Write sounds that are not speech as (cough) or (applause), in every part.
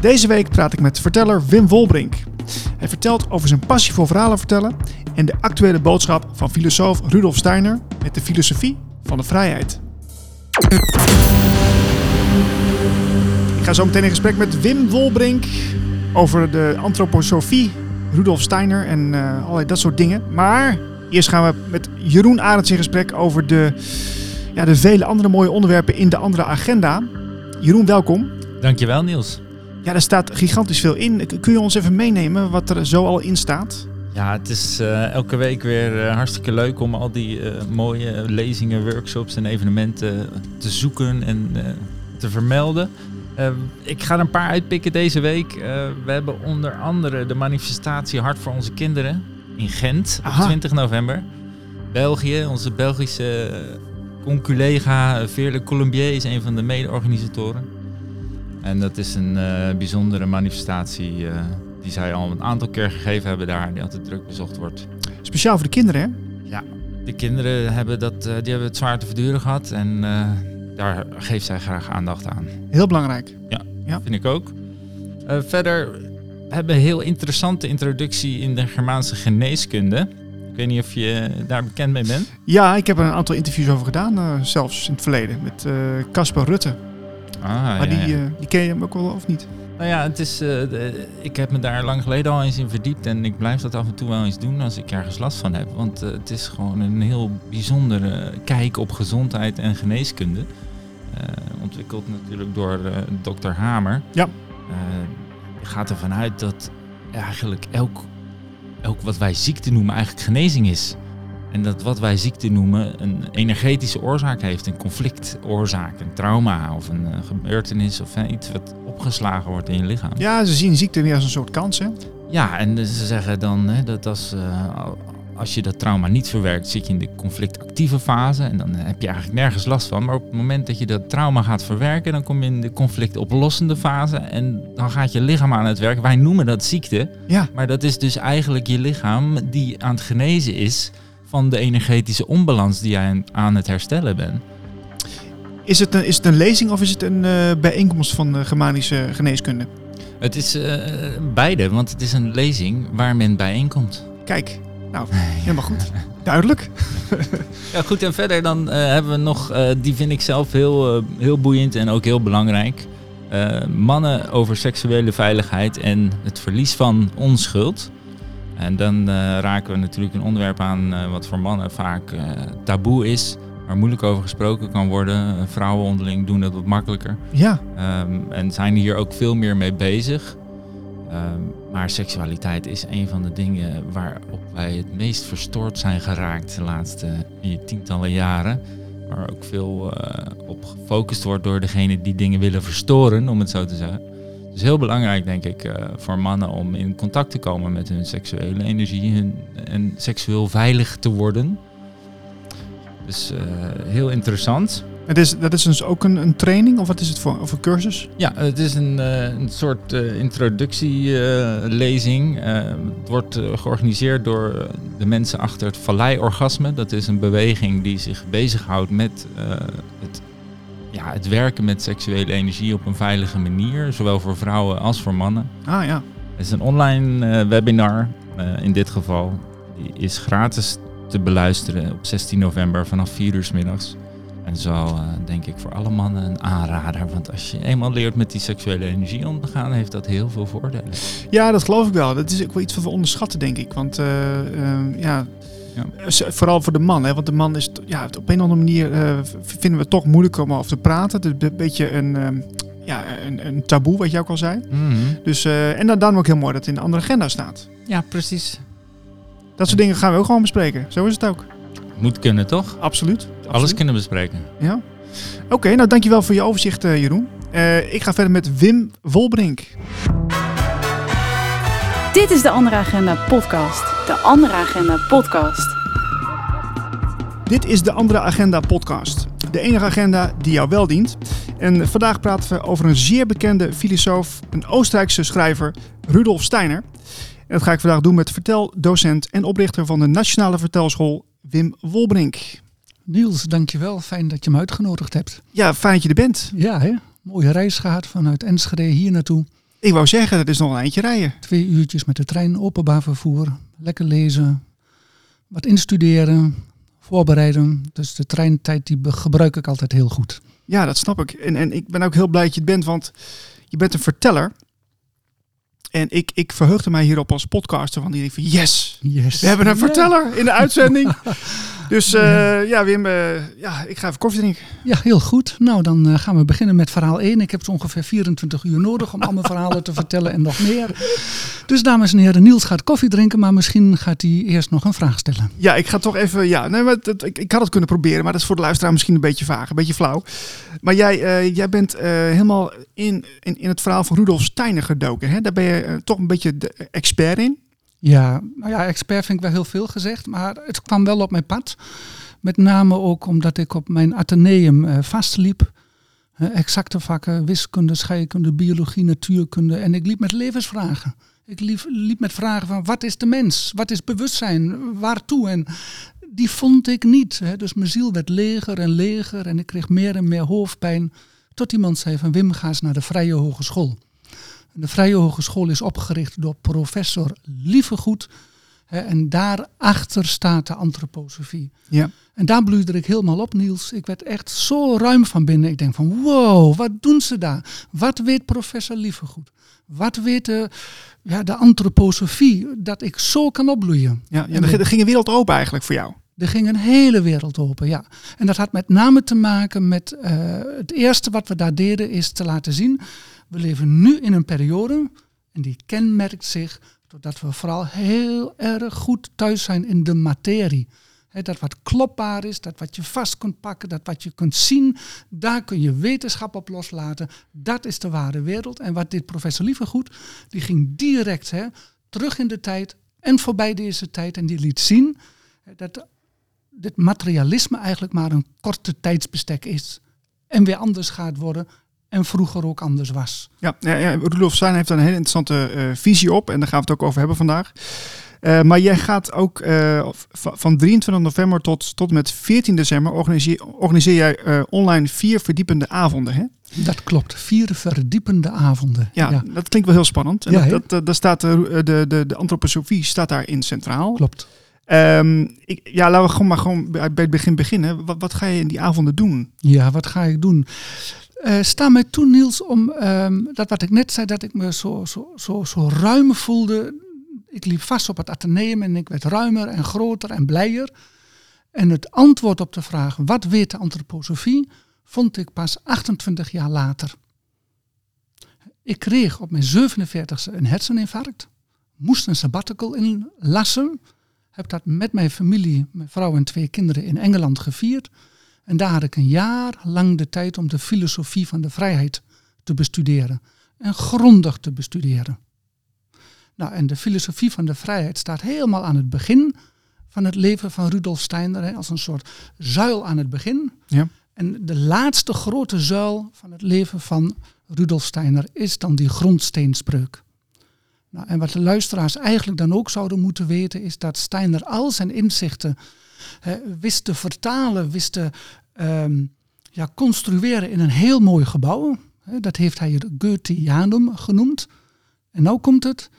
Deze week praat ik met verteller Wim Wolbrink. Hij vertelt over zijn passie voor verhalen vertellen en de actuele boodschap van filosoof Rudolf Steiner met de filosofie van de vrijheid. Ik ga zo meteen in gesprek met Wim Wolbrink over de antroposofie, Rudolf Steiner en uh, allerlei dat soort dingen. Maar eerst gaan we met Jeroen Arends in gesprek over de, ja, de vele andere mooie onderwerpen in de andere agenda. Jeroen, welkom. Dankjewel Niels. Ja, er staat gigantisch veel in. Kun je ons even meenemen wat er zo al in staat? Ja, het is uh, elke week weer uh, hartstikke leuk om al die uh, mooie lezingen, workshops en evenementen te zoeken en te vermelden. ik ga er een paar uitpikken deze week. we hebben onder andere de manifestatie Hart voor onze kinderen in Gent op 20 november. België, onze Belgische conculega Veerle Colombier is een van de mede-organisatoren. En dat is een uh, bijzondere manifestatie uh, die zij al een aantal keer gegeven hebben daar, die altijd druk bezocht wordt. Speciaal voor de kinderen, hè? Ja, de kinderen hebben, dat, uh, die hebben het zwaar te verduren gehad en daar geeft zij graag aandacht aan. Heel belangrijk. Ja, ja. vind ik ook. verder hebben we een heel interessante introductie in de Germaanse geneeskunde. Ik weet niet of je daar bekend mee bent. Ja, ik heb er een aantal interviews over gedaan, zelfs in het verleden, met Casper Rutte. Ah, maar ja, die, ja. uh, die ken je hem ook wel of niet? Nou ja, het is, uh, de, ik heb me daar lang geleden al eens in verdiept en ik blijf dat af en toe wel eens doen als ik ergens last van heb. Want uh, het is gewoon een heel bijzondere kijk op gezondheid en geneeskunde. ontwikkeld natuurlijk door dokter Hamer. Ja. je gaat ervan uit dat eigenlijk elk, elk wat wij ziekte noemen eigenlijk genezing is. En dat wat wij ziekte noemen een energetische oorzaak heeft, een conflictoorzaak, een trauma of een uh, gebeurtenis of iets wat opgeslagen wordt in je lichaam. Ja, ze zien ziekte weer als een soort kans, hè? Ja, en ze zeggen dan hè, dat als, uh, als je dat trauma niet verwerkt, zit je in de conflictactieve fase en dan heb je eigenlijk nergens last van. Maar op het moment dat je dat trauma gaat verwerken, dan kom je in de conflictoplossende fase en dan gaat je lichaam aan het werk. Wij noemen dat ziekte, ja. maar dat is dus eigenlijk je lichaam die aan het genezen is van de energetische onbalans die jij aan het herstellen bent. Is het een, is het een lezing of is het een uh, bijeenkomst van uh, Germanische geneeskunde? Het is uh, beide, want het is een lezing waar men bijeenkomt. Kijk, nou, helemaal goed. (laughs) Duidelijk. ja, goed, en verder dan hebben we nog, die vind ik zelf heel, heel boeiend en ook heel belangrijk. mannen over seksuele veiligheid en het verlies van onschuld. En dan uh, raken we natuurlijk een onderwerp aan uh, wat voor mannen vaak uh, taboe is, waar moeilijk over gesproken kan worden. vrouwen onderling doen dat wat makkelijker. Ja. Um, en zijn hier ook veel meer mee bezig. Um, maar seksualiteit is een van de dingen waarop wij het meest verstoord zijn geraakt de laatste tientallen jaren. Waar ook veel op gefocust wordt door degene die dingen willen verstoren, om het zo te zeggen. Is heel belangrijk, denk ik, uh, voor mannen om in contact te komen met hun seksuele energie hun, en seksueel veilig te worden. Dus uh, heel interessant. Het is, dat is dus ook een, een training of wat is het voor of een cursus? Ja, het is een, uh, een soort introductielezing. het wordt georganiseerd door de mensen achter het Vallei-orgasme. Dat is een beweging die zich bezighoudt met het ja, het werken met seksuele energie op een veilige manier, zowel voor vrouwen als voor mannen. Ah ja. Het is een online uh, webinar uh, in dit geval. Die is gratis te beluisteren op 16 november vanaf 4 uur s middags. En zal uh, denk ik voor alle mannen een aanrader. Want als je eenmaal leert met die seksuele energie om te gaan, heeft dat heel veel voordelen. Ja, dat geloof ik wel. Dat is ook wel iets wat we onderschatten, denk ik. Want ja, ja. Vooral voor de man, hè? want de man is ja, op een of andere manier uh, vinden we het toch moeilijk om over te praten. Het is een beetje een, uh, ja, een, een, taboe, wat je ook al zei. Mm -hmm. Dus, uh, en dan, daarom ook heel mooi dat het in de andere agenda staat. Ja, precies. Dat soort dingen gaan we ook gewoon bespreken. Zo is het ook. Moet kunnen, toch? Absoluut. Absoluut. Alles kunnen bespreken. Ja. Oké, okay, nou dankjewel voor je overzicht, Jeroen. ik ga verder met Wim Wolbrink. Dit is de Andere Agenda podcast. De Andere Agenda podcast. Dit is de Andere Agenda podcast. De enige agenda die jou wel dient. En vandaag praten we over een zeer bekende filosoof, een Oostenrijkse schrijver, Rudolf Steiner. En dat ga ik vandaag doen met verteldocent en oprichter van de Nationale Vertelschool, Wim Wolbrink. Niels, dankjewel. Fijn dat je me uitgenodigd hebt. Ja, fijn dat je er bent. Ja, hè? mooie reis gehad vanuit Enschede hier naartoe. Ik wou zeggen, dat is nog een eindje rijden. Twee uurtjes met de trein, openbaar vervoer, lekker lezen, wat instuderen, voorbereiden. Dus de treintijd die gebruik ik altijd heel goed. Ja, dat snap ik. En, en ik ben ook heel blij dat je het bent, want je bent een verteller. En ik, ik verheugde mij hierop als podcaster, want ik dacht van yes, Yes. we hebben een verteller in de uitzending. (laughs) dus eh, ja, Wim, eh, ja, ik ga even koffie drinken. Ja, heel goed. Nou, dan eh, gaan we beginnen met verhaal 1. Ik heb zo ongeveer 24 uur nodig om al mijn verhalen te vertellen en nog meer. Dus dames en heren, Niels gaat koffie drinken, maar misschien gaat hij eerst nog een vraag stellen. Ja, ik ga toch even. Ja, nee, maar dat, ik, ik had het kunnen proberen, maar dat is voor de luisteraar misschien een beetje vaag, een beetje flauw. Maar jij, eh, jij bent eh, helemaal in, in, in het verhaal van Rudolf Steiner gedoken. Hè? Daar ben je eh, toch een beetje de expert in. Ja, nou ja, expert vind ik wel heel veel gezegd, maar het kwam wel op mijn pad. Met name ook omdat ik op mijn ateneum eh, vastliep. Eh, exacte vakken, wiskunde, scheikunde, biologie, natuurkunde. En ik liep met levensvragen. Ik liep, liep met vragen van wat is de mens? Wat is bewustzijn? Waartoe? En die vond ik niet. Hè. Dus mijn ziel werd leger en leger en ik kreeg meer en meer hoofdpijn. Tot iemand zei van Wim, ga eens naar de Vrije Hogeschool. De Vrije Hogeschool is opgericht door professor Lievegoed. En daarachter staat de antroposofie. Ja. En daar bloeide ik helemaal op, Niels. Ik werd echt zo ruim van binnen. Ik denk van, wow, wat doen ze daar? Wat weet professor Lievegoed? Wat weet de, ja, de antroposofie? Dat ik zo kan opbloeien. Ja, ja er, er ging een wereld open eigenlijk voor jou. Er ging een hele wereld open, ja. En dat had met name te maken met eh, het eerste wat we daar deden is te laten zien. We leven nu in een periode en die kenmerkt zich doordat we vooral heel erg goed thuis zijn in de materie. Dat wat klopbaar is, dat wat je vast kunt pakken, dat wat je kunt zien, daar kun je wetenschap op loslaten. Dat is de ware wereld. En wat dit professor Lievergoed, die ging direct hè, terug in de tijd en voorbij deze tijd en die liet zien dat dit materialisme eigenlijk maar een korte tijdsbestek is. En weer anders gaat worden en vroeger ook anders was. Ja, ja, ja, Rudolf Steiner heeft daar een hele interessante eh, visie op. En daar gaan we het ook over hebben vandaag. Eh, maar jij gaat ook eh, van 23 november tot, tot met 14 december organiseer, organiseer jij online vier verdiepende avonden. Hè? Dat klopt. Vier verdiepende avonden. Ja, dat klinkt wel heel spannend. En Ja, dat, dat, dat- daar staat de, de, de, de antroposofie staat daarin centraal. klopt. Ehm, ik, ja, laten we gewoon maar gewoon bij bij het begin beginnen. Wat, wat ga je in die avonden doen? Ja, wat ga ik doen? Eh, sta mij toe, Niels, om ehm, dat wat ik net zei, dat ik me zo, zo, zo, zo ruim voelde. Ik liep vast op het ateneum en ik werd ruimer en groter en blijer. En het antwoord op de vraag, wat weet de antroposofie, vond ik pas 28 jaar later. Ik kreeg op mijn 47e een herseninfarct, moest een sabbatical inlassen, heb dat met mijn familie, mijn vrouw en twee kinderen in Engeland gevierd. En daar had ik een jaar lang de tijd om de filosofie van de vrijheid te bestuderen. En grondig te bestuderen. Nou, en de filosofie van de vrijheid staat helemaal aan het begin van het leven van Rudolf Steiner. Hè, als een soort zuil aan het begin. Ja. En de laatste grote zuil van het leven van Rudolf Steiner is dan die grondsteenspreuk. Nou, en wat de luisteraars eigenlijk dan ook zouden moeten weten, is dat Steiner al zijn inzichten hè, wist te vertalen, wist te ehm, ja, construeren in een heel mooi gebouw. Dat heeft hij het Goetheanum genoemd. En nou komt het,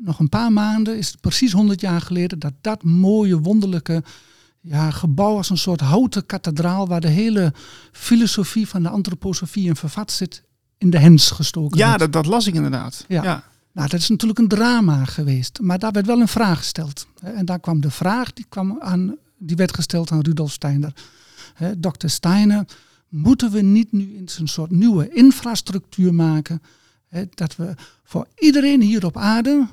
nog een paar maanden, is het precies 100 jaar geleden, dat dat mooie, wonderlijke ja, gebouw als een soort houten kathedraal, waar de hele filosofie van de antroposofie in vervat zit, in de hens gestoken Ja, dat, dat las ik inderdaad. Ja. ja. Nou, dat is natuurlijk een drama geweest. Maar daar werd wel een vraag gesteld. En daar kwam de vraag, die, kwam aan, die werd gesteld aan Rudolf Steiner. Hè, Dr. Steiner, moeten we niet nu eens een soort nieuwe infrastructuur maken? Hè, dat we voor iedereen hier op aarde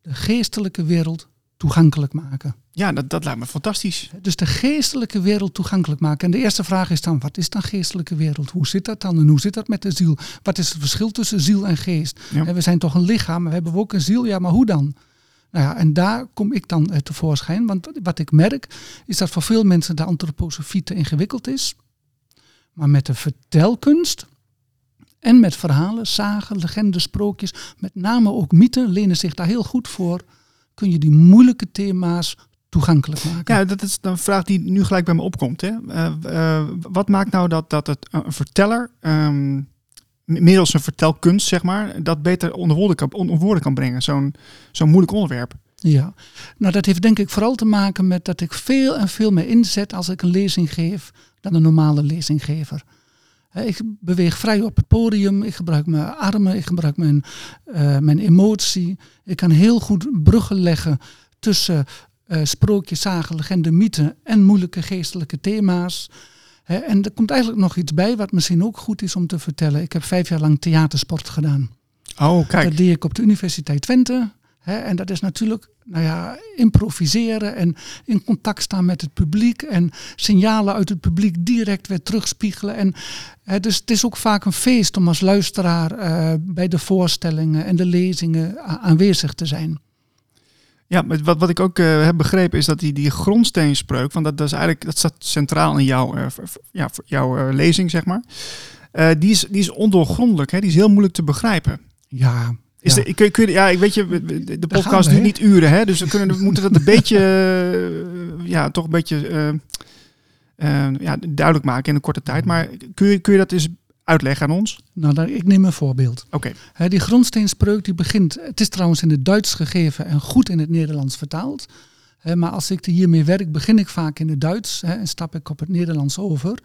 de geestelijke wereld toegankelijk maken. Ja, dat, dat lijkt me fantastisch. Dus de geestelijke wereld toegankelijk maken. En de eerste vraag is dan, wat is dan geestelijke wereld? Hoe zit dat dan? En hoe zit dat met de ziel? Wat is het verschil tussen ziel en geest? Ja. En we zijn toch een lichaam, maar we hebben ook een ziel. Ja, maar hoe dan? Nou ja, en daar kom ik dan eh, tevoorschijn. Want wat ik merk, is dat voor veel mensen de antroposofie te ingewikkeld is. Maar met de vertelkunst en met verhalen, zagen, legendes, sprookjes, met name ook mythen, lenen zich daar heel goed voor. Kun je die moeilijke thema's toegankelijk maken. Ja, dat is een vraag die nu gelijk bij me opkomt. Hè. Eh, eh, wat maakt nou dat, dat het, een verteller ehm, middels een vertelkunst, zeg maar, dat beter onder woorden kan, onder woorden kan brengen. Zo'n zo'n moeilijk onderwerp. Ja, nou dat heeft denk ik vooral te maken met dat ik veel en veel meer inzet als ik een lezing geef dan een normale lezinggever. Ik beweeg vrij op het podium, ik gebruik mijn armen, ik gebruik mijn, eh, mijn emotie. Ik kan heel goed bruggen leggen tussen eh sprookjes, zagen, legende, mythen en moeilijke geestelijke thema's. En er komt eigenlijk nog iets bij wat misschien ook goed is om te vertellen. Ik heb vijf jaar lang theatersport gedaan. Oh, kijk. Dat deed ik op de Universiteit Twente. En dat is natuurlijk nou ja, improviseren en in contact staan met het publiek en signalen uit het publiek direct weer terugspiegelen. En, dus het is ook vaak een feest om als luisteraar eh, bij de voorstellingen en de lezingen aanwezig te zijn. Ja, maar wat, wat ik ook eh, heb begrepen is dat die, die grondsteenspreuk, want dat, dat is eigenlijk dat staat centraal in jouw, eh, ja, jouw eh, lezing, zeg maar. Die, is, die is ondoorgrondelijk, hè? die is heel moeilijk te begrijpen. Ja, Is ja. de, kun, kun ja, ik weet je, de podcast duurt niet uren, hè? dus we, kunnen, we moeten dat een (laughs) beetje, ja, toch een beetje ja, duidelijk maken in een korte tijd. Maar kun je, kun je dat eens uitleggen aan ons? nou, dan, ik neem een voorbeeld. Oké, die grondsteenspreuk die begint, het is trouwens in het Duits gegeven en goed in het Nederlands vertaald. Hè, maar als ik hiermee werk, begin ik vaak in het Duits hè, en stap ik op het Nederlands over.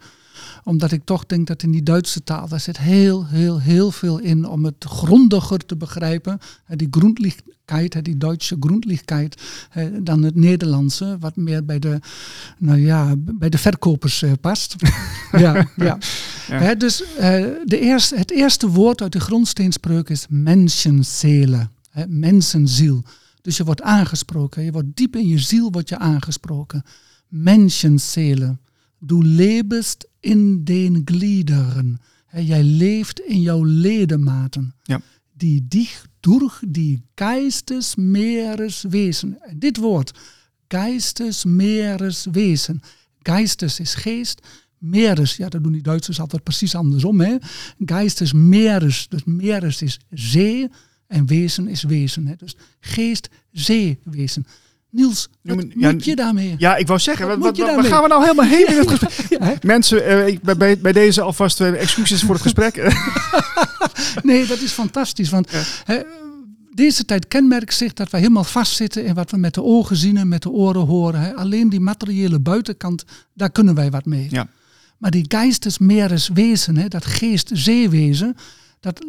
Omdat ik toch denk dat in die Duitse taal, daar zit heel, heel, heel veel in om het grondiger te begrijpen. Hè, die Grundlichkeit, hè, die Duitse Grundlichkeit, hè, dan het Nederlandse, wat meer bij de, nou ja, bij de verkopers eh, past. (laughs) ja, ja. Ja. Dus eh, de eerste, het eerste woord uit de grondsteenspreuk is mensenseele, hè, mensenziel. Dus je wordt aangesproken, je wordt diep in je ziel wordt je aangesproken. Mensenseele, du lebest in den Gliederen. Jij leeft in jouw ledematen. Ja. Die dich durch die Geistesmeereswesen. En dit woord, Geistesmeereswesen. Geistes is geest, meeres, ja dat doen die Duitsers altijd precies andersom. Hè? Geistes meeres, dus meeres is zee en wezen is wezen. Hè? Dus geest, zee, wezen. Niels, Ja, wat maar- moet je daarmee? ja, ik wou zeggen, Wat wat, gaan we nou helemaal heen in het (laughs) gesprek? Ja? Mensen, eh, ik, bij- bij, deze alvast eh, excuses voor het gesprek. (laughs) Nee, dat is fantastisch. Want Ja. hè, deze tijd kenmerkt zich dat wij helemaal vastzitten in wat we met de ogen zien en met de oren horen. Hè. Alleen die materiële buitenkant, daar kunnen wij wat mee. Ja. Maar die geestesmeereswezen, hè, dat geest-zeewezen, dat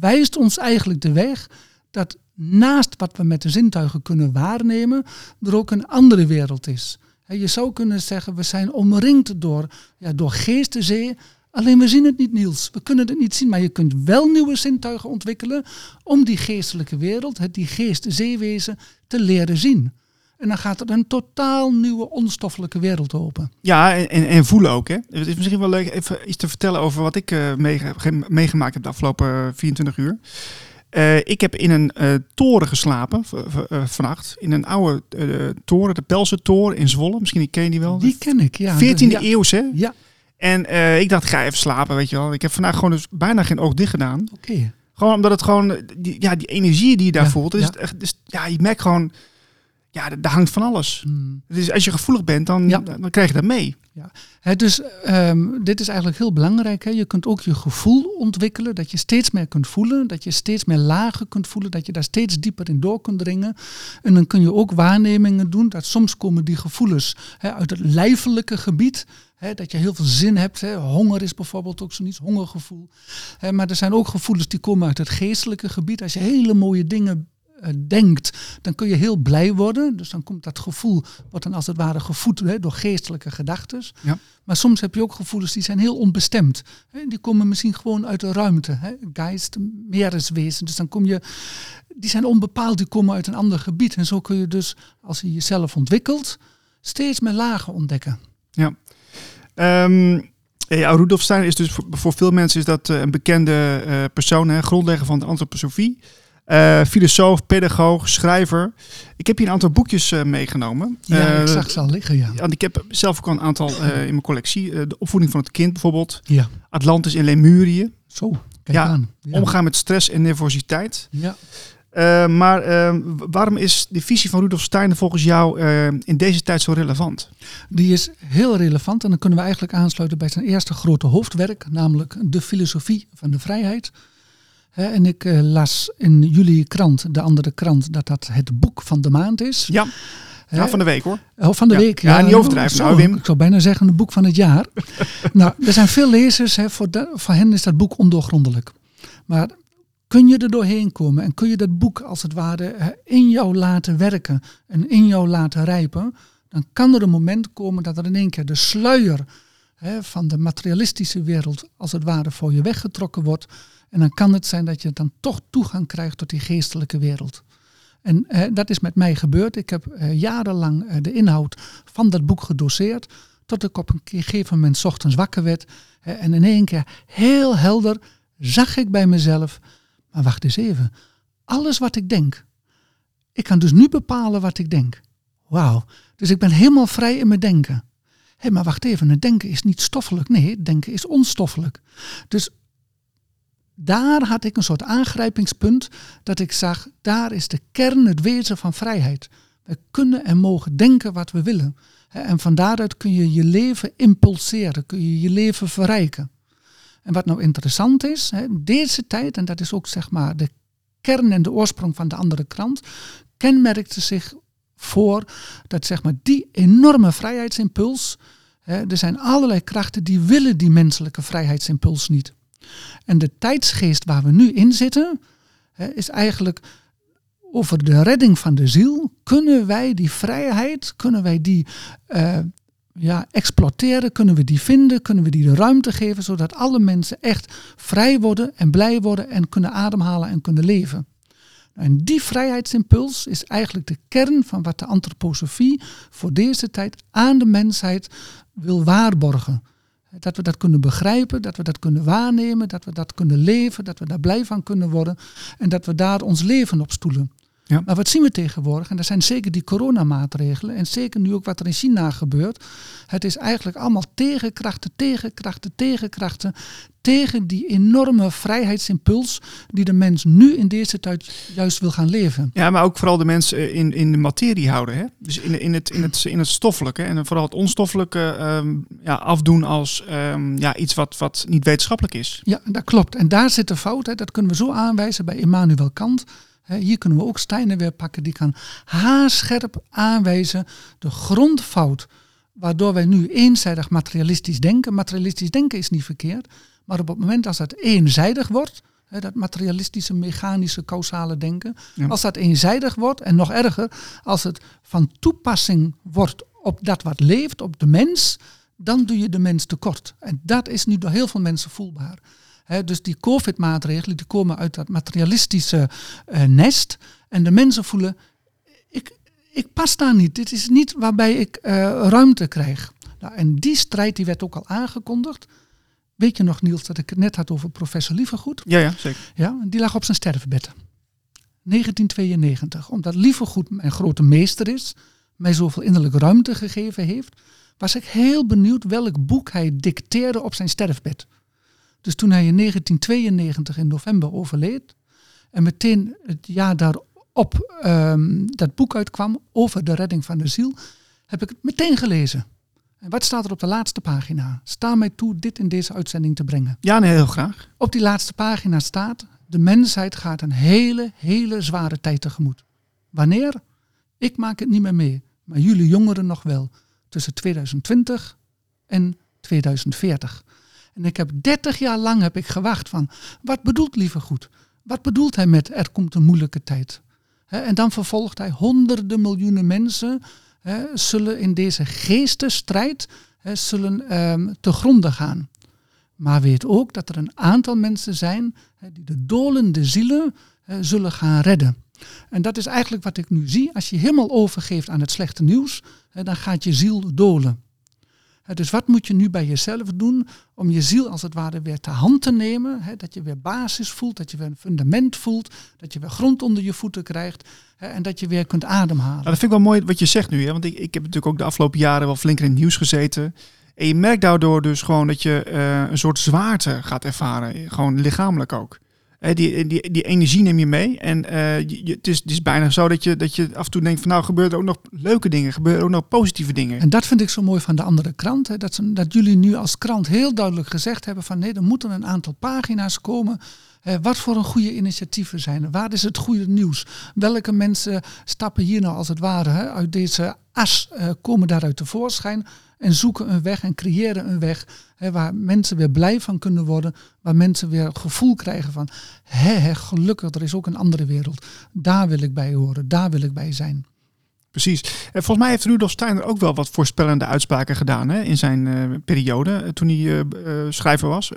wijst ons eigenlijk de weg dat naast wat we met de zintuigen kunnen waarnemen, er ook een andere wereld is. Je zou kunnen zeggen, we zijn omringd door, ja, door geestenzee, alleen we zien het niet, Niels. We kunnen het niet zien, maar je kunt wel nieuwe zintuigen ontwikkelen om die geestelijke wereld, het die geest-zeewezen, te leren zien. En dan gaat er een totaal nieuwe onstoffelijke wereld open. Ja, en, en, en voelen ook. Hè? Het is misschien wel leuk even iets te vertellen over wat ik eh, meege- ge- meegemaakt heb de afgelopen eh, 24 uur. Eh, ik heb in een eh, toren geslapen eh, vannacht. In een oude eh, toren, de Pelsentoren in Zwolle. Misschien ken je die wel. Die ken ik, ja. 14e ja. eeuw, hè? Ja, En eh, ik dacht, ga even slapen, weet je wel. Ik heb vandaag gewoon dus bijna geen oog dicht gedaan. oké. Gewoon omdat het gewoon, eh, die, ja, die energie die je daar Ja, voelt. Is ja. dus, ja, je merkt gewoon, ja, daar hangt van alles. Hmm. Dus als je gevoelig bent, dan, Ja. dan krijg je dat mee. Hè, dus ehm, dit is eigenlijk heel belangrijk. Hè. Je kunt ook je gevoel ontwikkelen, dat je steeds meer kunt voelen, dat je steeds meer lagen kunt voelen, dat je daar steeds dieper in door kunt dringen. En dan kun je ook waarnemingen doen, dat soms komen die gevoelens hè, uit het lijfelijke gebied. Dat je heel veel zin hebt. Hè. Honger is bijvoorbeeld ook zo'n iets, hongergevoel. Maar er zijn ook gevoelens die komen uit het geestelijke gebied. Als je hele mooie dingen eh, denkt, dan kun je heel blij worden. Dus dan komt dat gevoel, wordt dan als het ware gevoed hè, door geestelijke gedachten. Ja. Maar soms heb je ook gevoelens die zijn heel onbestemd. Hè, die komen misschien gewoon uit de ruimte. Hè, geest, meereswezen. Dus dan kom je, die zijn onbepaald, die komen uit een ander gebied. En zo kun je dus, als je jezelf ontwikkelt, steeds meer lagen ontdekken. Ehm ja, Rudolf Steiner is dus voor, veel mensen is dat eh, een bekende eh, persoon, hè, grondlegger van de antroposofie. Eh, filosoof, pedagoog, schrijver. Ik heb hier een aantal boekjes eh, meegenomen. Ja, Eh, ik zag ze al liggen, ja. want ik heb zelf ook al een aantal eh, in mijn collectie. Eh, de opvoeding van het kind bijvoorbeeld. Ja, Atlantis in Lemurië. zo, kijk Ja, aan. Ja. Omgaan met stress en nervositeit. Ja. Eh, maar eh, waarom is de visie van Rudolf Steiner volgens jou eh, in deze tijd zo relevant? Die is heel relevant en dan kunnen we eigenlijk aansluiten bij zijn eerste grote hoofdwerk, namelijk de filosofie van de vrijheid. En ik eh, las in jullie krant, de andere krant, dat dat het boek van de maand is. Ja, ja van de week hoor. Oh, van de Ja. week. Ja, niet overdrijven zo, nou, Wim. Ik zou bijna zeggen, een boek van het jaar. (laughs) nou, er zijn veel lezers, hè, voor, de- voor hen is dat boek ondoorgrondelijk. Maar kun je er doorheen komen en kun je dat boek als het ware hè, in jou laten werken en in jou laten rijpen, dan kan er een moment komen dat er in één keer de sluier hè, van de materialistische wereld als het ware voor je weggetrokken wordt. En dan kan het zijn dat je dan toch toegang krijgt tot die geestelijke wereld. En eh, dat is met mij gebeurd. Ik heb eh, jarenlang eh, de inhoud van dat boek gedoseerd. Tot ik op een gegeven moment ochtends wakker werd. en in één keer heel helder zag ik bij mezelf. Maar wacht eens even. Alles wat ik denk. Ik kan dus nu bepalen wat ik denk. Wauw. Dus ik ben helemaal vrij in mijn denken. Hé, maar wacht even. Het denken is niet stoffelijk. Nee, het denken is onstoffelijk. Dus daar had ik een soort aangrijpingspunt dat ik zag, daar is de kern, het wezen van vrijheid. We kunnen en mogen denken wat we willen. En van daaruit kun je je leven impulseren, kun je je leven verrijken. En wat nou interessant is, deze tijd, en dat is ook zeg maar de kern en de oorsprong van de andere krant, kenmerkte zich voor dat zeg maar die enorme vrijheidsimpuls, hè, er zijn allerlei krachten die willen die menselijke vrijheidsimpuls niet. En de tijdsgeest waar we nu in zitten, hè, is eigenlijk over de redding van de ziel. Kunnen wij die vrijheid, kunnen wij die eh, ja, exploiteren, kunnen we die vinden, kunnen we die de ruimte geven, zodat alle mensen echt vrij worden en blij worden en kunnen ademhalen en kunnen leven. En die vrijheidsimpuls is eigenlijk de kern van wat de antroposofie voor deze tijd aan de mensheid wil waarborgen. Dat we dat kunnen begrijpen, dat we dat kunnen waarnemen, dat we dat kunnen leven, dat we daar blij van kunnen worden en dat we daar ons leven op stoelen. Ja. Maar wat zien we tegenwoordig? En dat zijn zeker die coronamaatregelen en zeker nu ook wat er in China gebeurt. Het is eigenlijk allemaal tegenkrachten, tegenkrachten, tegenkrachten tegen die enorme vrijheidsimpuls die de mens nu in deze tijd juist wil gaan leven. Ja, maar ook vooral de mensen in, in de materie houden. Hè? Dus in, in, het, in, het, in het stoffelijke. En vooral het onstoffelijke ehm, ja, afdoen als ehm, ja, iets wat, wat niet wetenschappelijk is. Ja, dat klopt. En daar zit de fout. Hè. Dat kunnen we zo aanwijzen bij Immanuel Kant. Hier kunnen we ook Steiner weer pakken. Die kan haarscherp aanwijzen de grondfout waardoor wij nu eenzijdig materialistisch denken. Materialistisch denken is niet verkeerd. Maar op het moment als dat eenzijdig wordt, hè, dat materialistische, mechanische, causale denken. Ja. Als dat eenzijdig wordt, en nog erger, als het van toepassing wordt op dat wat leeft, op de mens, dan doe je de mens tekort. En dat is nu door heel veel mensen voelbaar. Dus die COVID-maatregelen die komen uit dat materialistische eh, nest. En de mensen voelen, ik, ik pas daar niet. Dit is niet waarbij ik eh, ruimte krijg. Nou, en die strijd die werd ook al aangekondigd. Weet je nog Niels dat ik het net had over professor Lievergoed? Ja, ja, zeker. Ja, die lag op zijn sterfbed. 1992. Omdat Lievergoed mijn grote meester is, mij zoveel innerlijke ruimte gegeven heeft, was ik heel benieuwd welk boek hij dicteerde op zijn sterfbed. Dus toen hij in 1992 in november overleed, en meteen het jaar daarop ehm, dat boek uitkwam over de redding van de ziel, heb ik het meteen gelezen. En wat staat er op de laatste pagina? Sta mij toe dit in deze uitzending te brengen. Ja, nee, heel graag. Op die laatste pagina staat: de mensheid gaat een hele, hele zware tijd tegemoet. Wanneer? Ik maak het niet meer mee, maar jullie jongeren nog wel. Tussen 2020 en 2040. En ik heb 30 jaar lang heb ik gewacht van, wat bedoelt liever goed? Wat bedoelt hij met er komt een moeilijke tijd? En dan vervolgt hij honderden miljoenen mensen zullen in deze geestenstrijd hè, zullen ehm, te gronden gaan. Maar weet ook dat er een aantal mensen zijn die de dolende zielen zullen gaan redden. En dat is eigenlijk wat ik nu zie. Als je helemaal overgeeft aan het slechte nieuws, dan gaat je ziel dolen. Dus wat moet je nu bij jezelf doen om je ziel als het ware weer te hand te nemen? Hè, dat je weer basis voelt, dat je weer een fundament voelt, dat je weer grond onder je voeten krijgt hè, en dat je weer kunt ademhalen. Nou, dat vind ik wel mooi wat je zegt nu. Hè? Want ik, ik heb natuurlijk ook de afgelopen jaren wel flink in het nieuws gezeten. En je merkt daardoor dus gewoon dat je eh, een soort zwaarte gaat ervaren. Gewoon lichamelijk ook. Die, die, die energie neem je mee. En eh, je, het, is, is bijna zo dat je, dat je af en toe denkt van nou gebeuren er ook nog leuke dingen, gebeuren ook nog positieve dingen. En dat vind ik zo mooi van de andere krant. Hè, dat, ze, dat jullie nu als krant heel duidelijk gezegd hebben van nee, er moeten een aantal pagina's komen. Hè, wat voor een goede initiatieven zijn er? Waar is het goede nieuws? Welke mensen stappen hier nou als het ware uit deze as, eh, komen daaruit tevoorschijn en zoeken een weg en creëren een weg waar mensen weer blij van kunnen worden. Waar mensen weer het gevoel krijgen van hè, gelukkig, er is ook een andere wereld. Daar wil ik bij horen, daar wil ik bij zijn. Precies. En volgens mij heeft Rudolf Steiner ook wel wat voorspellende uitspraken gedaan hè, in zijn eh, periode eh, toen hij eh, schrijver was.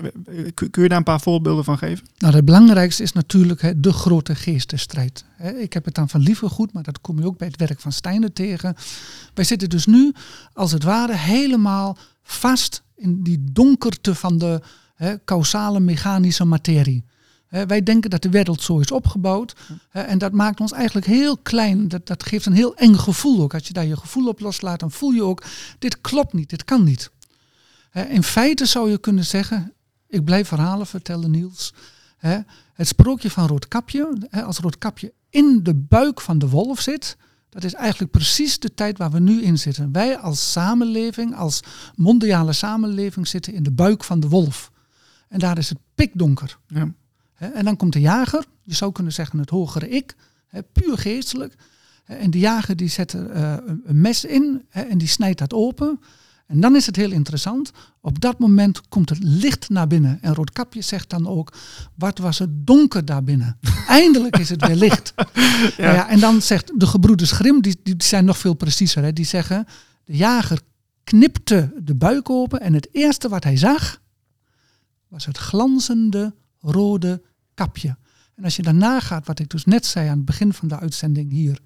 Kun je daar een paar voorbeelden van geven? Nou, het belangrijkste is natuurlijk hè, de grote geestenstrijd. Hè, Ik heb het dan van lievergoed, maar dat kom je ook bij het werk van Steiner tegen. Wij zitten dus nu, als het ware, helemaal vast in die donkerte van de hè, causale mechanische materie. Wij denken dat de wereld zo is opgebouwd. en dat maakt ons eigenlijk heel klein. Dat, dat geeft een heel eng gevoel ook. Als je daar je gevoel op loslaat, dan voel je ook, dit klopt niet, dit kan niet. In feite zou je kunnen zeggen, ik blijf verhalen vertellen Niels. Het sprookje van Roodkapje, als Roodkapje in de buik van de wolf zit, dat is eigenlijk precies de tijd waar we nu in zitten. Wij als samenleving, als mondiale samenleving, zitten in de buik van de wolf. En daar is het pikdonker. Ja. En dan komt de jager, je zou kunnen zeggen het hogere ik, puur geestelijk. En de jager die zet er eh, een- mes in en die snijdt dat open. En dan is het heel interessant. Op dat moment komt het licht naar binnen. En Roodkapje zegt dan ook, wat was het donker daarbinnen. (laughs) Eindelijk is het weer licht. (laughs) Nou ja, en dan zegt de gebroeders Grim, die, die zijn nog veel preciezer. Hè, die zeggen, de jager knipte de buik open en het eerste wat hij zag, was het glanzende rode kapje. En als je daarna gaat, wat ik dus net zei aan het begin van de uitzending hier,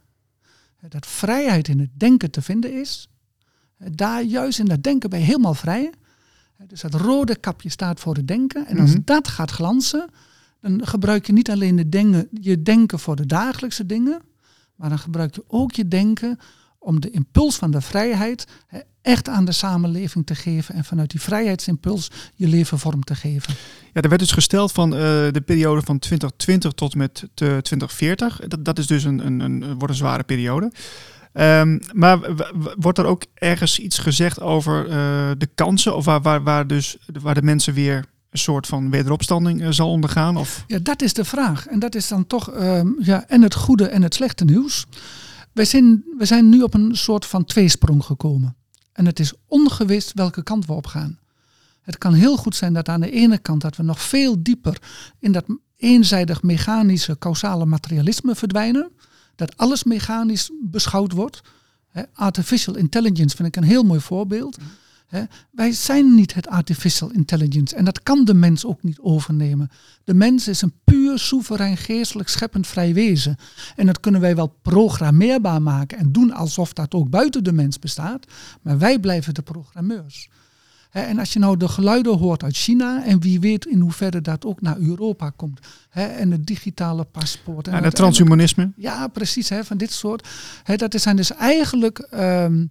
dat vrijheid in het denken te vinden is, daar juist in dat denken ben je helemaal vrij. Dus dat rode kapje staat voor het denken. En als Mhm. dat gaat glanzen, dan gebruik je niet alleen de denken, je denken voor de dagelijkse dingen, maar dan gebruik je ook je denken om de impuls van de vrijheid echt aan de samenleving te geven en vanuit die vrijheidsimpuls je leven vorm te geven. Ja, er werd dus gesteld van eh, de periode van 2020 tot en met eh, 2040. Dat, dat is dus een, een, een, wordt een zware periode. Ehm, maar wordt er ook ergens iets gezegd over eh, de kansen? Of waar, waar, waar, dus, waar de mensen weer een soort van wederopstanding eh, zal ondergaan? Of, Ja, dat is de vraag. En dat is dan toch ehm, ja, en het goede en het slechte nieuws. Wij zijn, we zijn nu op een soort van tweesprong gekomen. En het is ongewis welke kant we op gaan. Het kan heel goed zijn dat aan de ene kant dat we nog veel dieper in dat eenzijdig mechanische causale materialisme verdwijnen. Dat alles mechanisch beschouwd wordt. Artificial intelligence vind ik een heel mooi voorbeeld. Hè, wij zijn niet het artificial intelligence en dat kan de mens ook niet overnemen. De mens is een puur soeverein geestelijk scheppend vrij wezen. En dat kunnen wij wel programmeerbaar maken en doen alsof dat ook buiten de mens bestaat, maar wij blijven de programmeurs. En als je nou de geluiden hoort uit China en wie weet in hoeverre dat ook naar Europa komt. hè, En het digitale paspoort. En ja, het uiteindelijk- transhumanisme? ja, precies, hè, van dit soort. Hè, dat zijn dus eigenlijk, ehm,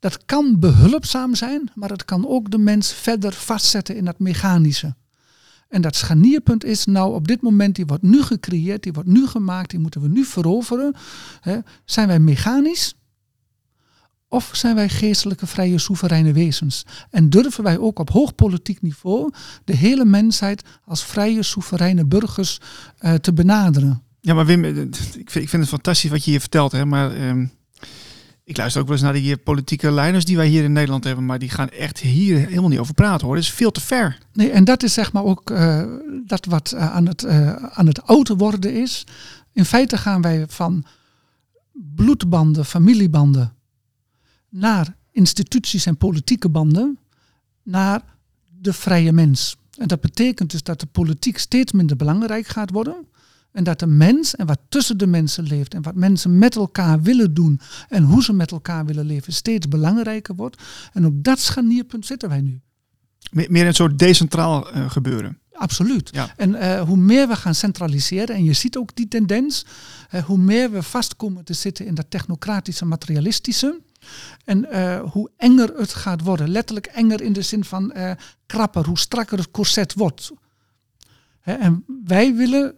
dat kan behulpzaam zijn, maar het kan ook de mens verder vastzetten in dat mechanische. En dat scharnierpunt is nou op dit moment, die wordt nu gecreëerd, die wordt nu gemaakt, die moeten we nu veroveren. Zijn wij mechanisch? Of zijn wij geestelijke, vrije, soevereine wezens? En durven wij ook op hoog politiek niveau de hele mensheid als vrije, soevereine burgers eh, te benaderen? Ja, maar Wim, eh, ik vind, ik vind het fantastisch wat je hier vertelt. Hè, maar ehm, ik luister ook wel eens naar die eh, politieke leiders die wij hier in Nederland hebben. Maar die gaan echt hier helemaal niet over praten hoor. Dat is veel te ver. Nee, en dat is zeg maar ook eh, dat wat eh, aan, het, aan het ouder worden is. In feite gaan wij van bloedbanden, familiebanden, naar instituties en politieke banden, naar de vrije mens. En dat betekent dus dat de politiek steeds minder belangrijk gaat worden. En dat de mens en wat tussen de mensen leeft en wat mensen met elkaar willen doen en hoe ze met elkaar willen leven steeds belangrijker wordt. En op dat scharnierpunt zitten wij nu. Me- Meer een soort decentraal eh, gebeuren. Absoluut. Ja. En eh, hoe meer we gaan centraliseren, en je ziet ook die tendens, eh, hoe meer we vast komen te zitten in dat technocratische materialistische. En hoe enger het gaat worden. Letterlijk enger in de zin van krapper, hoe strakker het corset wordt. Hè, en wij willen,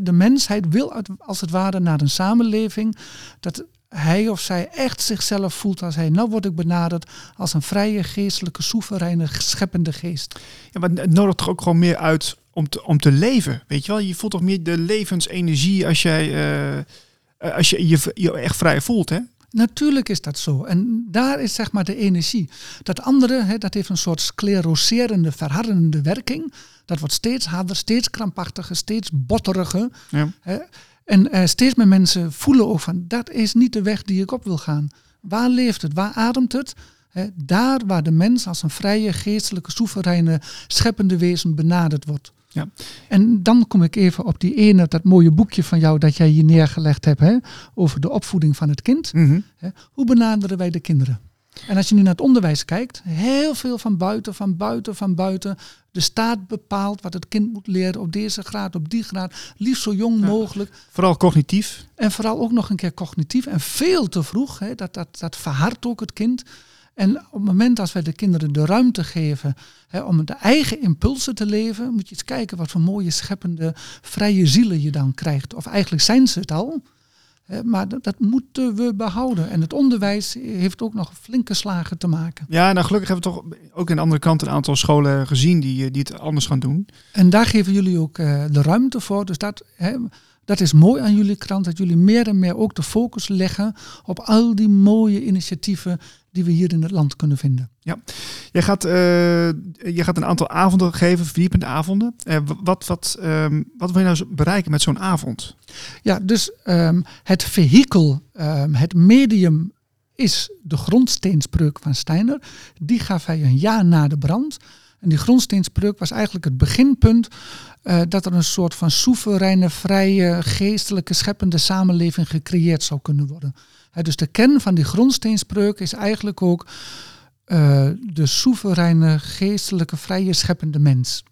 de mensheid wil uit- als het ware naar een samenleving dat hij of zij echt zichzelf voelt als hij, nou word ik benaderd als een vrije, geestelijke, soevereine, scheppende geest. Ja, maar het nodigt toch ook gewoon meer uit om te, om te leven. Weet je wel, je voelt toch meer de levensenergie als jij eh, eh, als je, je je echt vrij voelt, hè? Natuurlijk is dat zo. En daar is zeg maar de energie. Dat andere, hè, dat heeft een soort scleroserende, verhardende werking. Dat wordt steeds harder, steeds krampachtiger, steeds botteriger. Ja. Hè. En eh, steeds meer mensen voelen ook van, dat is niet de weg die ik op wil gaan. Waar leeft het? Waar ademt het? Hè, daar waar de mens als een vrije, geestelijke, soevereine, scheppende wezen benaderd wordt. Ja. En dan kom ik even op die ene, dat mooie boekje van jou dat jij hier neergelegd hebt, hè, over de opvoeding van het kind. Mhm. Hè, Hoe benaderen wij de kinderen? En als je nu naar het onderwijs kijkt, heel veel van buiten, van buiten, van buiten. De staat bepaalt wat het kind moet leren op deze graad, op die graad. Liefst zo jong Ja. mogelijk. Vooral cognitief. En vooral ook nog een keer cognitief. En veel te vroeg, hè, dat, dat, dat verhardt ook het kind. En op het moment als wij de kinderen de ruimte geven hè, om de eigen impulsen te leven, moet je eens kijken wat voor mooie, scheppende, vrije zielen je dan krijgt. Of eigenlijk zijn ze het al. Maar dat, dat moeten we behouden. En het onderwijs heeft ook nog flinke slagen te maken. Ja, nou gelukkig hebben we toch ook aan de andere kant een aantal scholen gezien die, eh, die het anders gaan doen. En daar geven jullie ook eh, de ruimte voor. Dus dat, hè, dat is mooi aan jullie krant, dat jullie meer en meer ook de focus leggen op al die mooie initiatieven die we hier in het land kunnen vinden. Jij gaat, eh, je gaat een aantal avonden geven, verdiepende avonden. Eh, wat, wat, ehm, wat wil je nou bereiken met zo'n avond? Ja, dus ehm, het vehikel, ehm, het medium is de grondsteenspreuk van Steiner. Die gaf hij een jaar na de brand. En die grondsteenspreuk was eigenlijk het beginpunt eh, dat er een soort van soevereine, vrije, geestelijke, scheppende samenleving gecreëerd zou kunnen worden. Dus de kern van die grondsteenspreuk is eigenlijk ook eh, de soevereine, geestelijke, vrije, scheppende mens.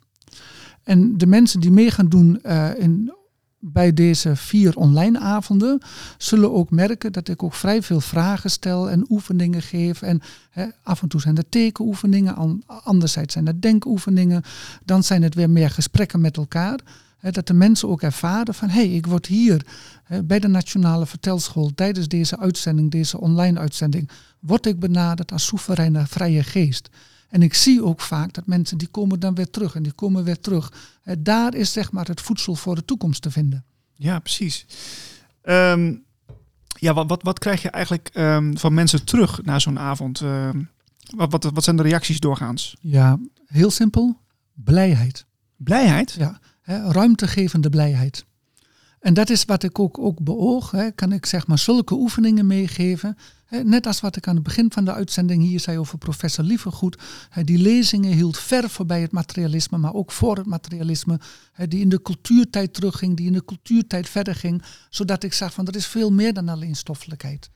En de mensen die mee gaan doen eh, in, bij deze vier online avonden, zullen ook merken dat ik ook vrij veel vragen stel en oefeningen geef. En hè, af en toe zijn er tekenoefeningen, an- anderzijds zijn er denkoefeningen. Dan zijn het weer meer gesprekken met elkaar. Hè, dat de mensen ook ervaren van, hé, hey, ik word hier hè, bij de Nationale Vertelschool tijdens deze uitzending, deze online uitzending, word ik benaderd als soevereine vrije geest. En ik zie ook vaak dat mensen die komen dan weer terug en die komen weer terug. Hè, daar is zeg maar het voedsel voor de toekomst te vinden. Ja, precies. Ehm, ja, wat, wat, wat krijg je eigenlijk ehm, van mensen terug na zo'n avond? Ehm, wat, wat, wat zijn de reacties doorgaans? Ja, heel simpel. Blijheid. Blijheid? Ja, hè, ruimtegevende blijheid. En dat is wat ik ook, ook beoog. Hè. Kan ik zeg maar zulke oefeningen meegeven. Net als wat ik aan het begin van de uitzending hier zei over professor Lievergoed. Hè, die lezingen hield ver voorbij het materialisme, maar ook voor het materialisme. Die in de cultuurtijd terugging, die in de cultuurtijd verder ging. Zodat ik zag van er is veel meer dan alleen stoffelijkheid.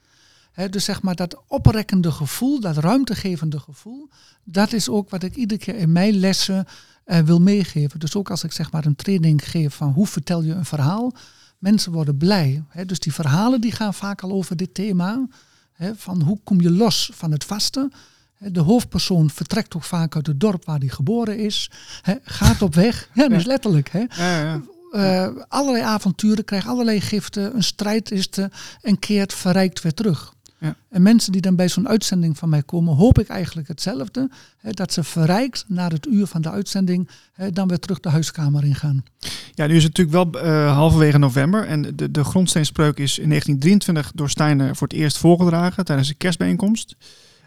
Dus zeg maar dat oprekkende gevoel, dat ruimtegevende gevoel. Dat is ook wat ik iedere keer in mijn lessen eh, wil meegeven. Dus ook als ik zeg maar een training geef van hoe vertel je een verhaal. Mensen worden blij. Hè? Dus die verhalen die gaan vaak al over dit thema. Hè? Van hoe kom je los van het vaste. De hoofdpersoon vertrekt ook vaak uit het dorp waar hij geboren is. Hè? Gaat op weg. Ja, dat is letterlijk. Hè? Ja, ja. Eh, allerlei avonturen, krijgt allerlei giften. Een strijd is te, en keert verrijkt weer terug. Ja. En mensen die dan bij zo'n uitzending van mij komen, hoop ik eigenlijk hetzelfde. Hè, dat ze verrijkt na het uur van de uitzending hè, dan weer terug de huiskamer ingaan. Ja, nu is het natuurlijk wel eh, halverwege november. En de, de grondsteenspreuk is in 1923 door Steiner voor het eerst voorgedragen tijdens de kerstbijeenkomst.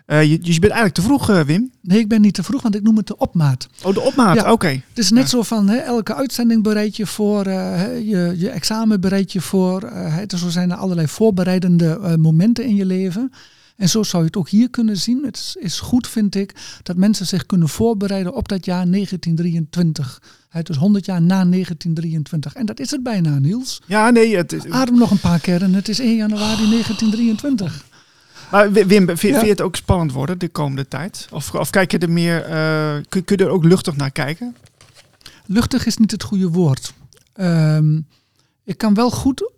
Eh, je, dus je bent eigenlijk te vroeg, eh, Wim. Nee, ik ben niet te vroeg, want ik noem het de opmaat. Oh, de opmaat. Ja. Oké. Het is net Ja. zo van hè, elke uitzending bereid je voor, eh, je, je examen bereid je voor. hè, dus zo zijn er allerlei voorbereidende momenten in je leven. En zo zou je het ook hier kunnen zien. Het is, is goed, vind ik, dat mensen zich kunnen voorbereiden op dat jaar 1923. Hè, dus 100 jaar na 1923. En dat is het bijna, Niels. Ja, nee. Het, is- Adem nog een paar keer en het is 1 januari 1923. Maar Wi- Wim, vind, Ja. vind je het ook spannend worden de komende tijd? Of, of kijk je er meer, eh, kun, kun je er ook luchtig naar kijken? Luchtig is niet het goede woord. Ehm, ik kan wel goed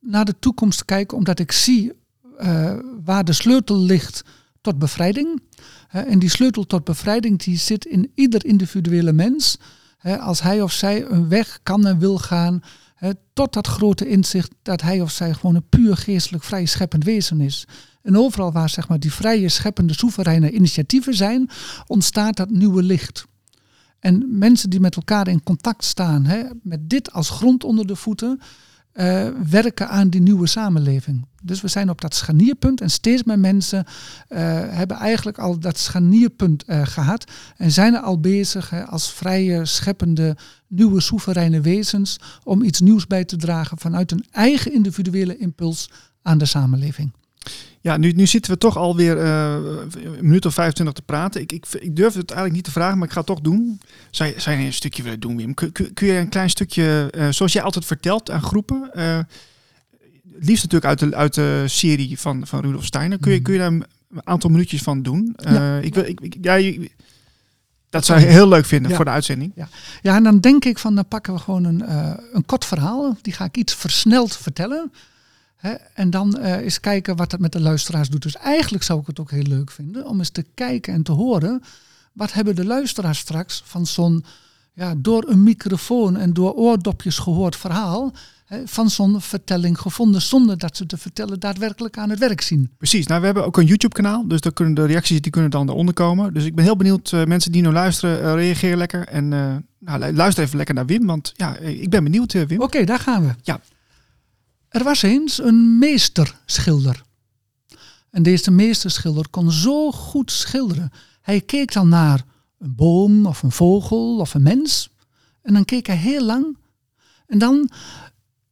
naar de toekomst kijken, omdat ik zie eh, waar de sleutel ligt tot bevrijding. En die sleutel tot bevrijding die zit in ieder individuele mens. Als hij of zij een weg kan en wil gaan, tot dat grote inzicht dat hij of zij gewoon een puur geestelijk vrij scheppend wezen is. En overal waar zeg maar, die vrije, scheppende, soevereine initiatieven zijn, ontstaat dat nieuwe licht. En mensen die met elkaar in contact staan, hè, met dit als grond onder de voeten, eh, werken aan die nieuwe samenleving. Dus we zijn op dat scharnierpunt en steeds meer mensen eh, hebben eigenlijk al dat scharnierpunt eh, gehad en zijn er al bezig hè, als vrije, scheppende, nieuwe, soevereine wezens om iets nieuws bij te dragen vanuit een eigen individuele impuls aan de samenleving. Ja, nu, nu zitten we toch alweer uh, een minuut of 25 te praten. Ik, ik, ik durf het eigenlijk niet te vragen, maar ik ga het toch doen. Zou je, zou je een stukje willen doen, Wim? Kun, kun, kun je een klein stukje, uh, zoals jij altijd vertelt aan groepen, uh, liefst natuurlijk uit de, uit de serie van, van Rudolf Steiner, kun je, kun je daar een aantal minuutjes van doen? Ja. Ik wil, ik, ik, ja, dat zou je heel leuk vinden ja. voor de uitzending. Ja. ja, en dan denk ik van, dan pakken we gewoon een, een kort verhaal. Die ga ik iets versneld vertellen. Hè, en dan uh, eens kijken wat dat met de luisteraars doet. Dus eigenlijk zou ik het ook heel leuk vinden om eens te kijken en te horen. Wat hebben de luisteraars straks van zo'n ja, door een microfoon en door oordopjes gehoord verhaal. Van zo'n vertelling gevonden zonder dat ze te vertellen daadwerkelijk aan het werk zien. Precies, nou we hebben ook een YouTube kanaal, dus daar kunnen de reacties die kunnen dan eronder komen. Dus ik ben heel benieuwd, uh, mensen die nu luisteren, uh, reageer lekker. En uh, nou, luister even lekker naar Wim, want ja, ik ben benieuwd Wim. Oké, okay, daar gaan we. Ja. Er was eens een meesterschilder. En deze meesterschilder kon zo goed schilderen. Hij keek dan naar een boom of een vogel of een mens. En dan keek hij heel lang. En dan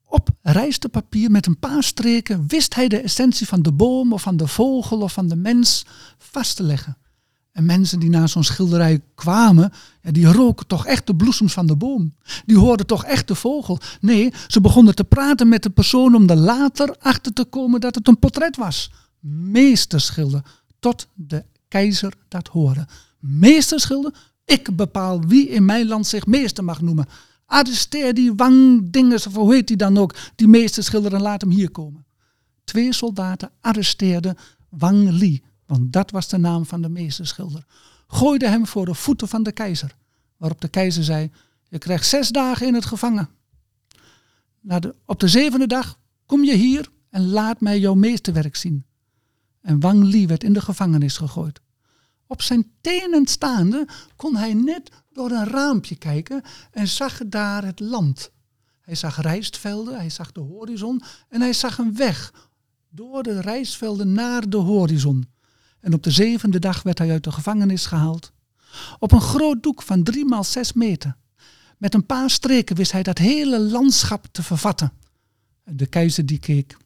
op rijstepapier met een paar streken wist hij de essentie van de boom of van de vogel of van de mens vast te leggen. En mensen die naar zo'n schilderij kwamen, ja, die roken toch echt de bloesems van de boom. Die hoorden toch echt de vogel. Nee, ze begonnen te praten met de persoon om er later achter te komen dat het een portret was. Meesterschilder, tot de keizer dat hoorde. Meesterschilder, ik bepaal wie in mijn land zich meester mag noemen. Arresteer die Wang Dinges, of hoe heet die dan ook, die meesterschilder en laat hem hier komen. Twee soldaten arresteerden Wang Li, want dat was de naam van de meesterschilder, gooide hem voor de voeten van de keizer. Waarop de keizer zei, je krijgt zes dagen in het gevangen. De, op de zevende dag kom je hier en laat mij jouw meesterwerk zien. En Wang Li werd in de gevangenis gegooid. Op zijn tenen staande kon hij net door een raampje kijken en zag daar het land. Hij zag rijstvelden, hij zag de horizon en hij zag een weg door de rijstvelden naar de horizon. En op de zevende dag werd hij uit de gevangenis gehaald. Op een groot doek van drie maal zes meter. Met een paar streken wist hij dat hele landschap te vervatten. En de keizer die keek,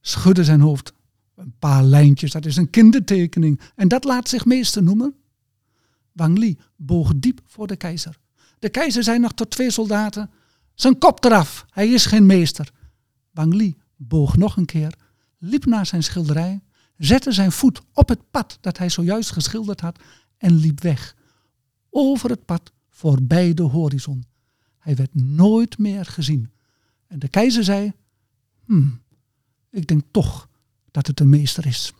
schudde zijn hoofd. Een paar lijntjes, dat is een kindertekening. En dat laat zich meester noemen. Wang Li boog diep voor de keizer. De keizer zei nog tot twee soldaten, zijn kop eraf, hij is geen meester. Wang Li boog nog een keer, liep naar zijn schilderij zette zijn voet op het pad dat hij zojuist geschilderd had en liep weg. Over het pad voorbij de horizon. Hij werd nooit meer gezien. En de keizer zei, hmm, ik denk toch dat het een meester is.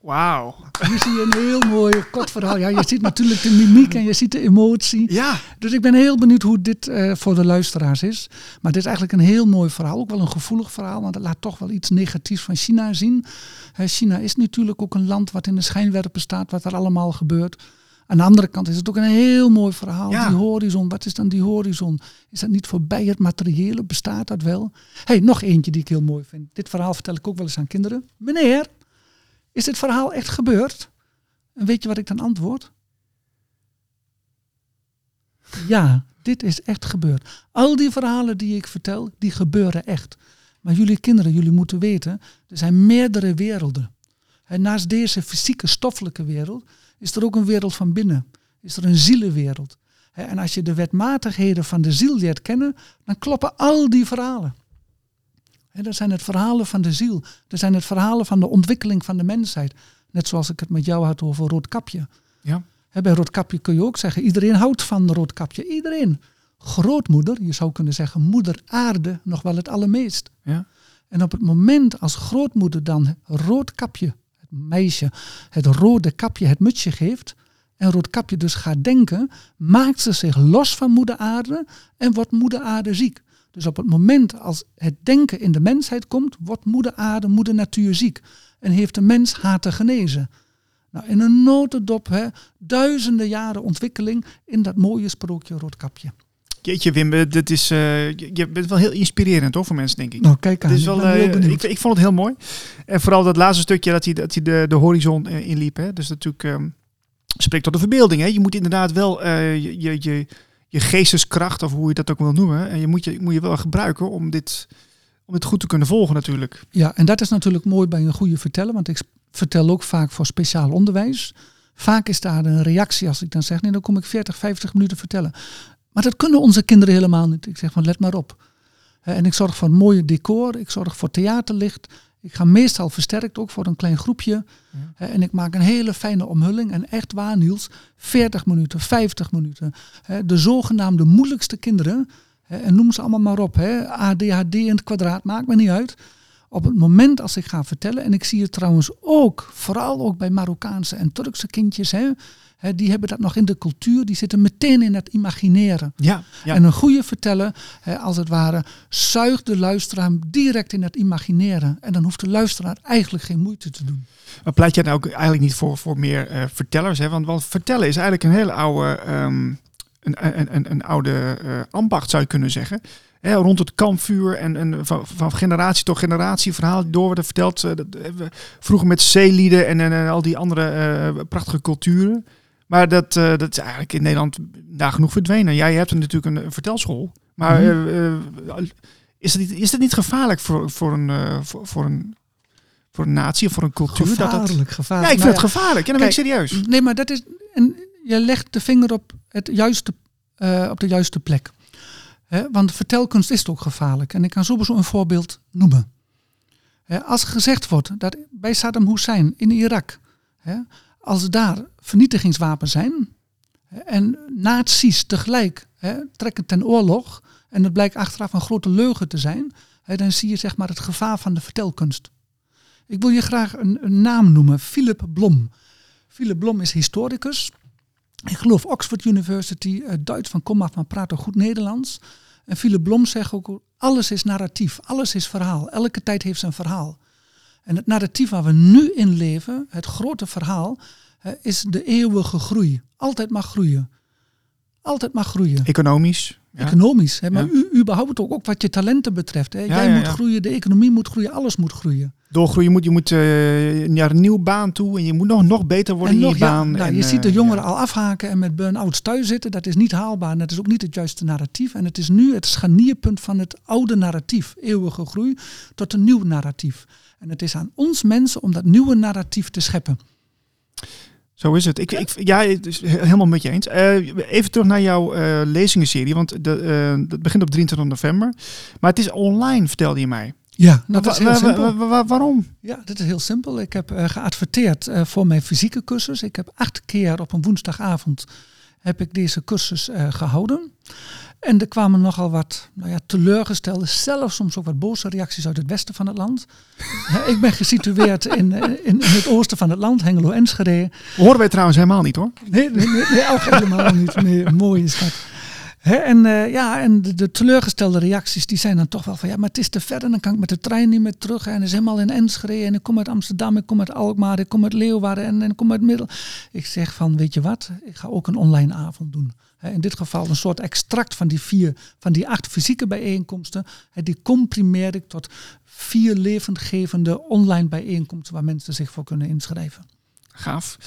Wauw. Hier zie je een heel mooi kort verhaal. Ja, je ziet natuurlijk de mimiek en je ziet de emotie. Ja. Dus ik ben heel benieuwd hoe dit uh, voor de luisteraars is. Maar dit is eigenlijk een heel mooi verhaal. Ook wel een gevoelig verhaal, want het laat toch wel iets negatiefs van China zien. China is natuurlijk ook een land wat in de schijnwerper staat, wat er allemaal gebeurt. Aan de andere kant is het ook een heel mooi verhaal. Ja. Die horizon, wat is dan die horizon? Is dat niet voorbij het materiële? Bestaat dat wel? hey, nog eentje die ik heel mooi vind. Dit verhaal vertel ik ook wel eens aan kinderen. Meneer, is dit verhaal echt gebeurd? En weet je wat ik dan antwoord? Ja, dit is echt gebeurd. Al die verhalen die ik vertel, die gebeuren echt. Maar jullie kinderen, jullie moeten weten, er zijn meerdere werelden. En naast deze fysieke, stoffelijke wereld, is er ook een wereld van binnen. Is er een zielenwereld. En als je de wetmatigheden van de ziel leert kennen, dan kloppen al die verhalen. Dat zijn het verhalen van de ziel. Dat zijn het verhalen van de ontwikkeling van de mensheid. Net zoals ik het met jou had over Roodkapje. Ja. Bij Roodkapje kun je ook zeggen, iedereen houdt van Roodkapje. Iedereen. Grootmoeder, je zou kunnen zeggen moeder aarde, nog wel het allermeest. Ja. En op het moment als grootmoeder dan Roodkapje, meisje, het rode kapje, het mutsje geeft... en Roodkapje dus gaat denken, maakt ze zich los van moeder aarde en wordt moeder aarde ziek. Dus op het moment als het denken in de mensheid komt, wordt moeder aarde, moeder natuur ziek. En heeft de mens haar te genezen. Nou, in een notendop, hè, duizenden jaren ontwikkeling in dat mooie sprookje Roodkapje. Jeetje Wim, eh, dit is, eh, je bent wel heel inspirerend hoor voor mensen denk ik. Nou, kijk aan. Is ik wel, eh, ik, ik vond het heel mooi. En vooral dat laatste stukje dat hij, dat hij de, de horizon inliep. Hè. Dus natuurlijk ehm, spreekt tot de verbeelding. Hè. Je moet inderdaad wel je, je, je, je geesteskracht, of hoe je dat ook wil noemen, en je moet je, moet je wel gebruiken om dit, om dit goed te kunnen volgen natuurlijk. Ja, en dat is natuurlijk mooi bij een goede verteller, want ik vertel ook vaak voor speciaal onderwijs. Vaak is daar een reactie als ik dan zeg, nee, dan kom ik 40, 50 minuten vertellen. Maar dat kunnen onze kinderen helemaal niet. Ik zeg van, let maar op. En ik zorg voor een mooie decor, ik zorg voor theaterlicht. Ik ga meestal versterkt ook voor een klein groepje. En ik maak een hele fijne omhulling. En echt waar, Niels, 40 minuten, 50 minuten. De zogenaamde moeilijkste kinderen, en noem ze allemaal maar op. hè, ADHD in het kwadraat, maakt me niet uit. Op het moment als ik ga vertellen, en ik zie het trouwens ook, vooral ook bij Marokkaanse en Turkse kindjes, hè, die hebben dat nog in de cultuur, die zitten meteen in het imagineren. Ja, ja. En een goede verteller, hè, als het ware, zuigt de luisteraar direct in het imagineren. En dan hoeft de luisteraar eigenlijk geen moeite te doen. Maar pleit jij nou ook eigenlijk niet voor, voor meer eh, vertellers? Hè? Want, want vertellen is eigenlijk een hele oude, ehm, een, een, een, een oude eh, ambacht, zou je kunnen zeggen. Rond het kampvuur en, en van, van generatie tot generatie die door worden verteld. Eh, dat vroeger met zeelieden en, en, en al die andere prachtige culturen. Maar dat, eh, dat is eigenlijk in Nederland nagenoeg verdwenen. Jij hebt natuurlijk een, een vertelschool. Maar Mhm. eh, eh, is, het niet, is het niet gevaarlijk voor, voor, een, eh, voor, voor, een, voor een natie of voor een cultuur? Dat dat, Gevaarlijk, ja, ik vind Nou het gevaarlijk. En dan ben ik serieus. Nee, maar dat is. En je legt de vinger op, het juiste, eh, op de juiste plek. Want vertelkunst is ook gevaarlijk. En ik kan sowieso een voorbeeld noemen. Als gezegd wordt dat bij Saddam Hussein in Irak, als daar vernietigingswapens zijn en nazi's tegelijk hè, trekken ten oorlog en het blijkt achteraf een grote leugen te zijn, hè, dan zie je zeg maar het gevaar van de vertelkunst. Ik wil je graag een, een naam noemen, Philip Blom. Philip Blom is historicus. Ik geloof Oxford University, eh, Duits van kom af, maar praat ook goed Nederlands. En Philip Blom zegt ook, alles is narratief, alles is verhaal. Elke tijd heeft zijn verhaal. En het narratief waar we nu in leven, het grote verhaal, is de eeuwige groei. Altijd mag groeien. Altijd mag groeien. Economisch. Ja. Economisch. Hè, maar Ja. u, überhaupt ook, ook wat je talenten betreft. Hè. Jij ja, moet groeien, de economie moet groeien, alles moet groeien. Doorgroeien, moet, je moet eh, naar een nieuwe baan toe en je moet nog, nog beter worden En in nog, je baan. nou, en, je ziet de eh, jongeren al afhaken en met burn-outs thuis zitten. Dat is niet haalbaar en dat is ook niet het juiste narratief. En het is nu het scharnierpunt van het oude narratief, eeuwige groei, tot een nieuw narratief. En het is aan ons mensen om dat nieuwe narratief te scheppen. Zo is het. Ik, ik, ja, het is he- helemaal met je eens. Eh, even terug naar jouw eh lezingenserie, want de, eh, dat begint op 23 november. Maar het is online, vertelde je mij. Ja, nou, dat is heel simpel. wa- wa- waarom? Ja, dit is heel simpel. Ik heb geadverteerd voor mijn fysieke cursus. Ik heb acht keer op een woensdagavond heb ik deze cursus eh, gehouden. En er kwamen nogal wat nou ja, teleurgestelde, zelfs soms ook wat boze reacties uit het westen van het land. Ik ben gesitueerd in, eh, in, in het oosten van het land, Hengelo-Enschede. Horen wij trouwens helemaal niet hoor. Nee, nee, nee, nee ook helemaal niet. Nee, mooi is dat. En eh, ja, en de, de teleurgestelde reacties die zijn dan toch wel van ja, maar het is te ver en dan kan ik met de trein niet meer terug. En is helemaal in Enschede en ik kom uit Amsterdam, ik kom uit Alkmaar, ik kom uit Leeuwarden en, en ik kom uit Middel. Ik zeg van weet je wat, ik ga ook een online avond doen. In dit geval een soort extract van die vier, van die acht fysieke bijeenkomsten. Die comprimeer ik tot vier levendgevende online bijeenkomsten waar mensen zich voor kunnen inschrijven. Gaaf.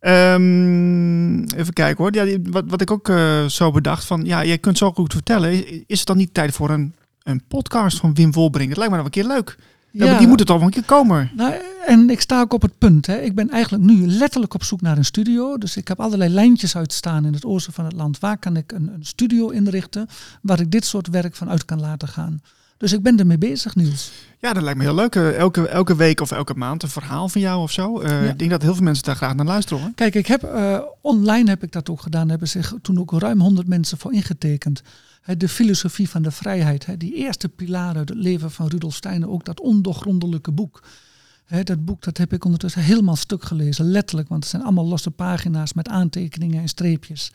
Ehm, even kijken hoor. Ja, wat, wat ik ook eh, zo bedacht van, ja, jij kunt zo goed vertellen. Is het dan niet tijd voor een, een podcast van Wim Wolbrink? Het lijkt me nou een keer leuk. Ja, die moet er toch wel een keer komen. Nou, en ik sta ook op het punt. Hè. Ik ben eigenlijk nu letterlijk op zoek naar een studio. Dus ik heb allerlei lijntjes uitstaan in het oosten van het land. Waar kan ik een, een studio inrichten waar ik dit soort werk van uit kan laten gaan? Dus ik ben ermee bezig, Niels. Ja, dat lijkt me heel leuk. Eh, Elke, elke week of elke maand een verhaal van jou of zo. Eh, Ja. Ik denk dat heel veel mensen daar graag naar luisteren hoor. Kijk, ik heb eh, online heb ik dat ook gedaan. Hebben zich toen ook ruim 100 mensen voor ingetekend. De filosofie van de vrijheid. Die eerste pilaar uit het leven van Rudolf Steiner. Ook dat ondoorgrondelijke boek. Hè, dat boek dat heb ik ondertussen helemaal stuk gelezen, letterlijk, want het zijn allemaal losse pagina's met aantekeningen en streepjes.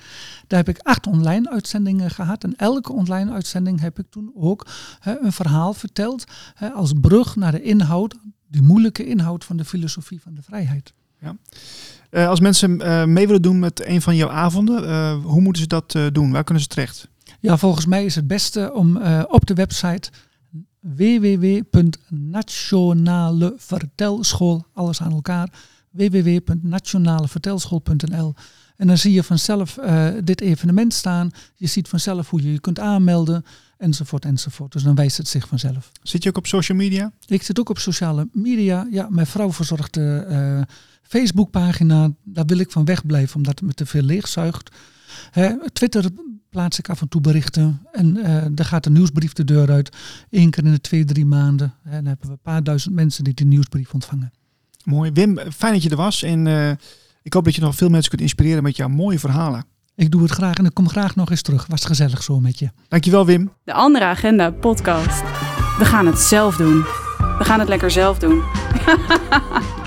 Daar heb ik acht online uitzendingen gehad en elke online uitzending heb ik toen ook hè, een verhaal verteld hè, als brug naar de inhoud, die moeilijke inhoud van de filosofie van de vrijheid. Eh, als mensen eh, mee willen doen met een van jouw avonden, eh, hoe moeten ze dat doen? Waar kunnen ze terecht? Ja, volgens mij is het beste om op de website www.nationalevertelschool, alles aan elkaar, www.nationalevertelschool.nl en dan zie je vanzelf eh, dit evenement staan. Je ziet vanzelf hoe je je kunt aanmelden, enzovoort, enzovoort. Dus dan wijst het zich vanzelf. Zit je ook op social media? Ik zit ook op sociale media. Ja, mijn vrouw verzorgt de eh, Facebookpagina. Daar wil ik van wegblijven, omdat het me te veel leegzuigt. Hè, Twitter plaats ik af en toe berichten. En eh er gaat een nieuwsbrief de deur uit. Eén keer in de twee, drie maanden. En dan hebben we een paar duizend mensen die die nieuwsbrief ontvangen. Mooi. Wim, fijn dat je er was. En eh, ik hoop dat je nog veel mensen kunt inspireren met jouw mooie verhalen. Ik doe het graag en ik kom graag nog eens terug. Was gezellig zo met je. Dankjewel Wim. De Andere Agenda podcast. We gaan het zelf doen. We gaan het lekker zelf doen. (laughs)